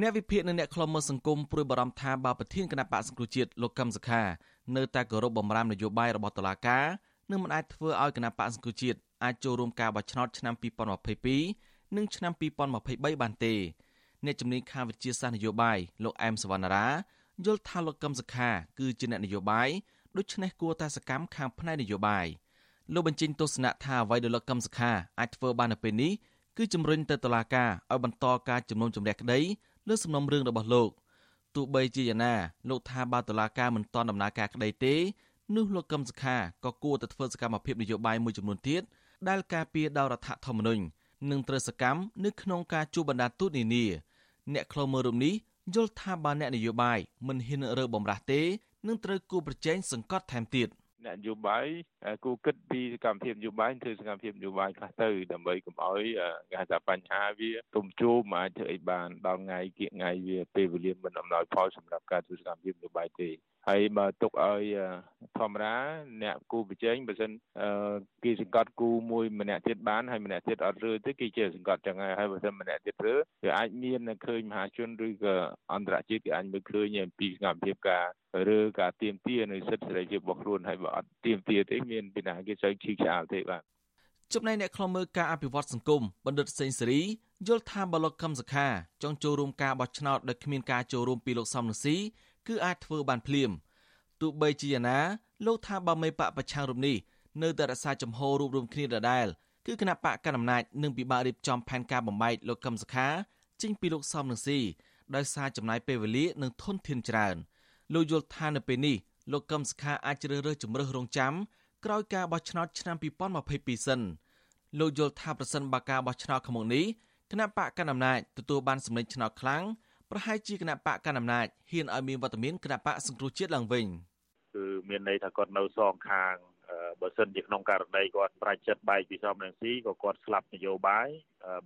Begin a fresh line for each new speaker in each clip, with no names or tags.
អ្នកវិភាគនិងអ្នកខ្លំមើលសង្គមព្រួយបារម្ភថាបើប្រធានគណៈបកសង្គ្រោះជាតិលោកកឹមសុខានៅតែគោរពបំរាមនយោបាយរបស់តុលាការនឹងមិនអាចធ្វើឲ្យគណៈបកសង្គ្រោះជាតិអាចចូលរួមការបោះឆ្នោតឆ្នាំ2022និងឆ្នាំ2023បានទេអ្នកជំនាញខាងវិទ្យាសាស្ត្រនយោបាយលោកអែមសវណ្ណារាយល់ថាលោកកឹមសុខាគឺជាអ្នកនយោបាយដូច្នេះគួរតែសកម្មខាងផ្នែកនយោបាយលោកបញ្ចេញទស្សនៈថាអ្វីដែលលោកកឹមសុខាអាចធ្វើបាននៅពេលនេះគឺជំរុញទៅតុលាការឲ្យបន្តការជំនុំជម្រះក្តី លើសំណុំរឿងរបស់លោកទោះបីជាយ៉ាងណាលោកថាបើតុលាការមិនតន់ដំណើរការក្តីទេនោះលោកកឹមសុខាក៏គួរតែធ្វើសកម្មភាពនយោបាយមួយចំនួនទៀតដែលការពារដោយរដ្ឋធម្មនុញ្ញនិងត្រូវសកម្មនៅក្នុងការជួបបណ្ដាទូតនានាអ្នកខ្លមើលរូបនេះយល់ថាបើអ្នកនយោបាយមិនហ៊ានរើបំរាស់ទេនឹងត្រូវគូប្រជែងសង្កត់ថែមទៀត
អ្នកនយោបាយគូគិតពីសកម្មភាពនយោបាយធ្វើសកម្មភាពនយោបាយខ្លះទៅដើម្បីកុំឲ្យគេថាបញ្ហាវាទុំជួមអាចធ្វើអីបានដល់ថ្ងៃគៀកថ្ងៃវាពេលវេលាមិនអំណោយផលសម្រាប់ការធ្វើសកម្មភាពនយោបាយទេ ហើយបើទុកឲ្យធម្មតាអ្នកគូប្រជែងបើសិនគេសង្កត់គូមួយម្នាក់ទៀតបានហើយម្នាក់ទៀតអត់រើទេគេជាសង្កត់ចឹងហើយហើយបើសិនម្នាក់ទៀតរើវាអាចមានឃើញមហាជនឬក៏អន្តរជាតិគេអាចមើលឃើញអំពីសកម្មភាពការឬការទៀមទានៅសិទ្ធិសេរីភាពរបស់ខ្លួនហើយបើអត់ទៀមទាទេមានពីណាគេស្អីឈីឆ្អាលទេបាទ
ចំណែកអ្នកខ្លំមើលការអភិវឌ្ឍសង្គមបណ្ឌិតសេងសេរីយល់ថាបលកកឹមសខាចង់ចូលរួមការបោះឆ្នោតដោយគ្មានការចូលរួមពីលោកសំនឹងស៊ី គឺអាចធ្វើបានភ្លាមទោះបីជាយ៉ាងណាលោកថាបើមេបកប្រឆាំងរូបនេះនៅតែរក្សាចំហរូបរួមគ្នាដដែលគឺគណៈបកកណ្ដាលអំណាចនឹងពិបាករៀបចំផែនការបំបែកលោកកឹមសុខាចេញពីលោកសំនឹងស៊ីដោយសារចំណាយពេលវេលានិងធនធានច្រើនលោកយល់ថានៅពេលនេះលោកកឹមសុខាអាចជ្រើសរើសជំរើសរងចាំក្រោយការបោះឆ្នោតឆ្នាំ2022សិនលោកយល់ថាប្រសិនបើការបោះឆ្នោតខាងមុខនេះគណៈបកកណ្ដាលអំណាចទទួលបានសម្លេងឆ្នោតខ្លាំង ប្រហែលជាគណៈបកកណ្ដាលអំណាចហ៊ានឲ្យមានវត្តមានគណៈបកសង្គ្រោះជាតិឡើងវិញ
គឺមានន័យថាគាត់នៅសងខាង បើសិនជាក្នុងករណីគាត់ប្រាច់ចិត្តបែកពីសំរងស៊ីក៏គាត់ស្លាប់នយោបាយ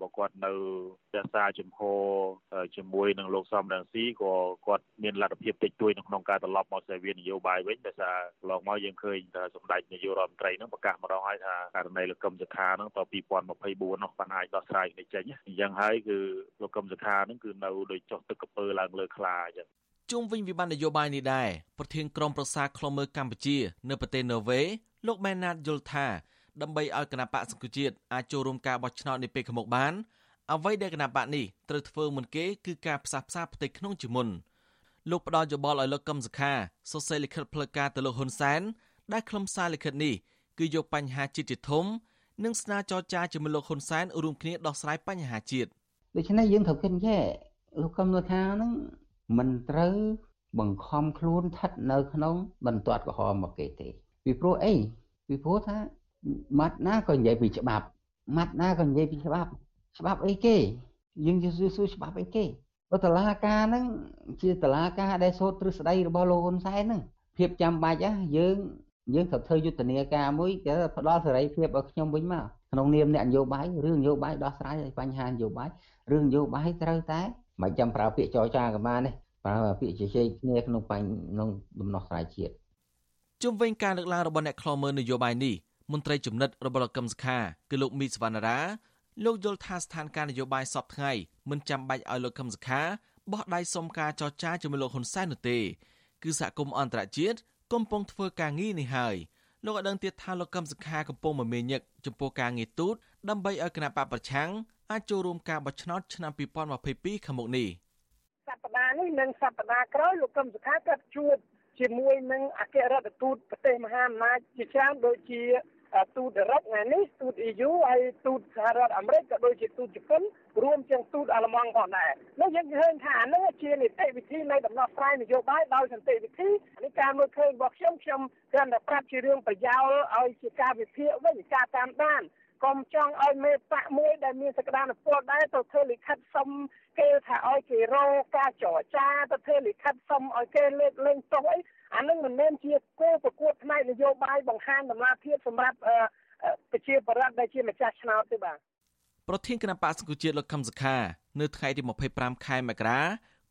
បើគាត់នៅរក្សាជំហរជាមួយនឹងលោកសំរងស៊ីក៏គាត់មានលទ្ធភាពតិចតួចនៅក្នុងការត្រឡប់មកសេវានយោបាយវិញដោយសារកន្លងមកយើងឃើញថាសម្ដេចនាយករដ្ឋមន្ត្រីនឹងប្រកាសម្ដងហើយថាករណីលោកកឹមសុខានឹងត2024នោះបានអាចដោះស្រាយនេះចេញអញ្ចឹងហើយគឺលោកកឹមសុខានឹងគឺនៅដូចចុះទឹកកពើឡើងលើខ្លាអញ្ចឹង
ជុំវិញវិបត្តិនយោបាយនេះដែរប្រធានក្រុមប្រឹក្សាខ្លមមើលកម្ពុជា នៅប្រទេសណូវេ លោកម៉ែនណាតយល់ថាដើម្បីឲ្យគណៈបកសង្គមជាតិអាចចូលរួមការបោះឆ្នោតនាពេលខាងមុខបានអ្វីដែលគណៈបកនេះត្រូវធ្វើមុនគេគឺការផ្សះផ្សាផ្ទៃក្នុងជាមុនលោកផ្ដល់យោបល់ឲ្យលោកកឹមសុខាសរសេរលិខិតផ្លូវការទៅលោកហ៊ុនសែនដែលខ្លឹមសារលិខិតនេះគឺយកបញ្ហាជាតិជាធំនិងស្នើចរចាជាមួយលោកហ៊ុនសែនរួមគ្នាដោះស្រាយបញ្ហាជាតិ
ដូច្នេះយើងត្រូវគិតចេះលោកកឹមសុខានឹងមិនត្រូវបង្ខំខ្លួនស្ថិតនៅក្នុងបន្ទាត់កំហល់មកគេទេ ពីព្រោះអីពីព្រោះថាម៉ាត់ណាក៏និយាយពីច្បាប់ម៉ាត់ណាក៏និយាយពីច្បាប់ច្បាប់អីគេយើងយល់សួរច្បាប់អីគេបើតឡាការហ្នឹងជាតឡាការដែលសូត្រទ្រឹស្ដីរបស់លោកហ៊ុនសែនហ្នឹងភាពចាំបាច់យើងយើងត្រូវធ្វើយុទ្ធនាការមួយគេផ្ដល់សេរីភាពឲ្យខ្ញុំវិញមកក្នុងនាមអ្នកនយោបាយរឿងនយោបាយដោះស្រាយបញ្ហានយោបាយរឿងនយោបាយត្រូវតែមិនចាំប្រើពាក្យចរចាក៏បានទេប្រើពាក្យជជែកគ្នាក្នុងបញ្ហាក្នុងដំណោះស្រាយជាតិ
ជុំវិញការលើកឡើងរបស់អ្នកខ្លមើលនយោបាយនេះមន្ត្រីចំណិតរបស់លោកកឹមសុខាគឺលោកមីសវណ្ណារាលោកយល់ថាស្ថានភាពនយោបាយសពថ្ងៃមិនចាំបាច់ឲ្យលោកកឹមសុខាបោះដៃសុំការចរចាជាមួយលោកហ៊ុនសែននោះទេគឺសហគមន៍អន្តរជាតិកំពុងធ្វើការងារនេះហើយលោកឲ្យដឹងទៀតថាលោកកឹមសុខាកំពុងមមាញឹកចំពោះការងារទូតដើម្បីឲ្យគណៈបកប្រឆាំងអាចចូលរួមការបោះឆ្នោតឆ្នាំ2022ខាងមុខនេះ
សប្តាហ៍នេះនិងសប្តាហ៍ក្រោយលោកកឹមសុខាក៏ជួប ជាមួយនឹងអគ្គរដ្ឋទូតប្រទេសមហាអំណាចជាច្រើនដូចជាទូតអឺរ៉ុបថ្ងៃនេះទូត EU ហើយទូតសហរដ្ឋអាមេរិកក៏ដូចជាទូតជប៉ុនរួមទាំងទូតអាល្លឺម៉ង់ផងដែរនោះយើងឃើញថាហ្នឹងជានីតិវិធីនៃដំណោះស្រាយនយោបាយដោយសន្តិវិធីនេះការមើលឃើញរបស់ខ្ញុំខ្ញុំគ្រាន់តែប្រាប់ជារឿងប្រយោលឲ្យជាការវិភាគវិញការតាមដាន កុំចង់ឲ្យមេបកមួយដែលមានសក្តានុពលដែរទៅធ្វើលិខិតសុំគេថាឲ្យគេរកការចរចាទៅធ្វើលិខិតសុំឲ្យគេលើកលែងទោសអីអានឹងមិនមែនជាគោលប្រកួតផ្នែកនយោបាយបង្ហាញដំណាភាពសម្រាប់ប្រជាប្រដ្ឋដែលជាម្ចាស់ឆ្នោតទេបាទ
ប្រធានគណៈបកសង្គមជាតិលោកខឹមសុខា នៅថ្ងៃទី25ខែមករា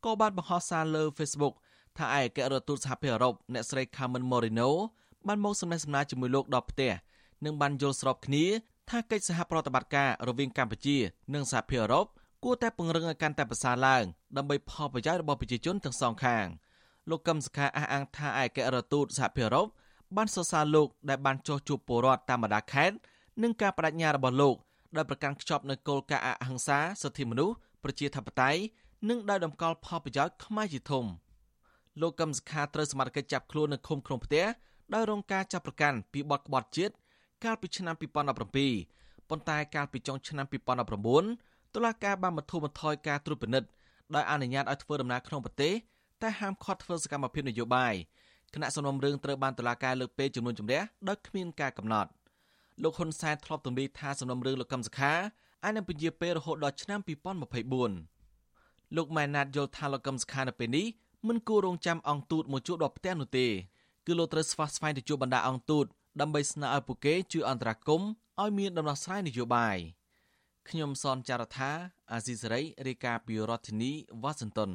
ក៏បានបង្ហោះសារលើ Facebook ថាឯកអគ្គរដ្ឋទូតសហភាពអឺរ៉ុបអ្នកស្រី Carmen Moreno បានមកសម្ដែងសម្ដារជាមួយលោកដល់ផ្ទះនិងបានយល់ស្របគ្នា ថាកិច្ចសហប្រតិបត្តិការរវាងកម្ពុជា និងសហភាពអឺរ៉ុបគួរតែពង្រឹងឲ្យកាន់តែប្រសើរឡើងដើម្បីផលប្រយោជន៍របស់ប្រជាជនទាំងសងខាងលោកកឹមសុខាអះអាងថាឯករដ្ឋទូតសហភាពអឺរ៉ុបបានសរសើរលោកដែលបានចោះជួបពលរដ្ឋតាមបណ្ដាខេត្តនិងការបដិញ្ញារបស់លោកដែលប្រកាន់ខ្ជាប់នូវគោលការណ៍អហិង្សាសិទ្ធិមនុស្សប្រជាធិបតេយ្យនិងដោយតម្កល់ផលប្រយោជន៍ខ្មែរជាធំលោកកឹមសុខាត្រូវសមត្ថកិច្ចចាប់ខ្លួននៅឃុំក្នុងផ្ទះដោយរងការចាប់ប្រកាន់ពីបទក្បត់ជាតិ កាលពីឆ្នាំ2017ប៉ុន្តែកាលពីចុងឆ្នាំ2019តុលាការបានបន្ធូរបន្ថយការត្រួតពិនិត្យដោយអនុញ្ញាតឲ្យធ្វើដំណើរក្នុងប្រទេសតែហាមឃាត់ធ្វើសកម្មភាពនយោបាយគណៈសំណុំរឿងត្រូវបានតុលាការលើកពេលចំនួនជំរះដោយគ្មានការកំណត់លោកហ៊ុនសែនធ្លាប់ទម្លាយថាសំណុំរឿងលោកកឹមសុខាអាចនឹងពន្យាពេលរហូតដល់ឆ្នាំ2024លោកម៉ែនណាតយល់ថាលោកកឹមសុខានៅពេលនេះមិនគួររងចាំអង្គទូតមកជួបដល់ផ្ទះនោះទេគឺលោកត្រូវស្វះស្វែងទៅជួបបណ្ដាអង្គទូត ដើម្បីស្នើឲ្យពួកគេជួយអន្តរាគមន៍ឲ្យមានដំណោះស្រាយនយោបាយខ្ញុំសនចាររថាអាស៊ីសេរីរាយការណ៍ពីរដ្ឋធានីវ៉ាស៊ីនតោន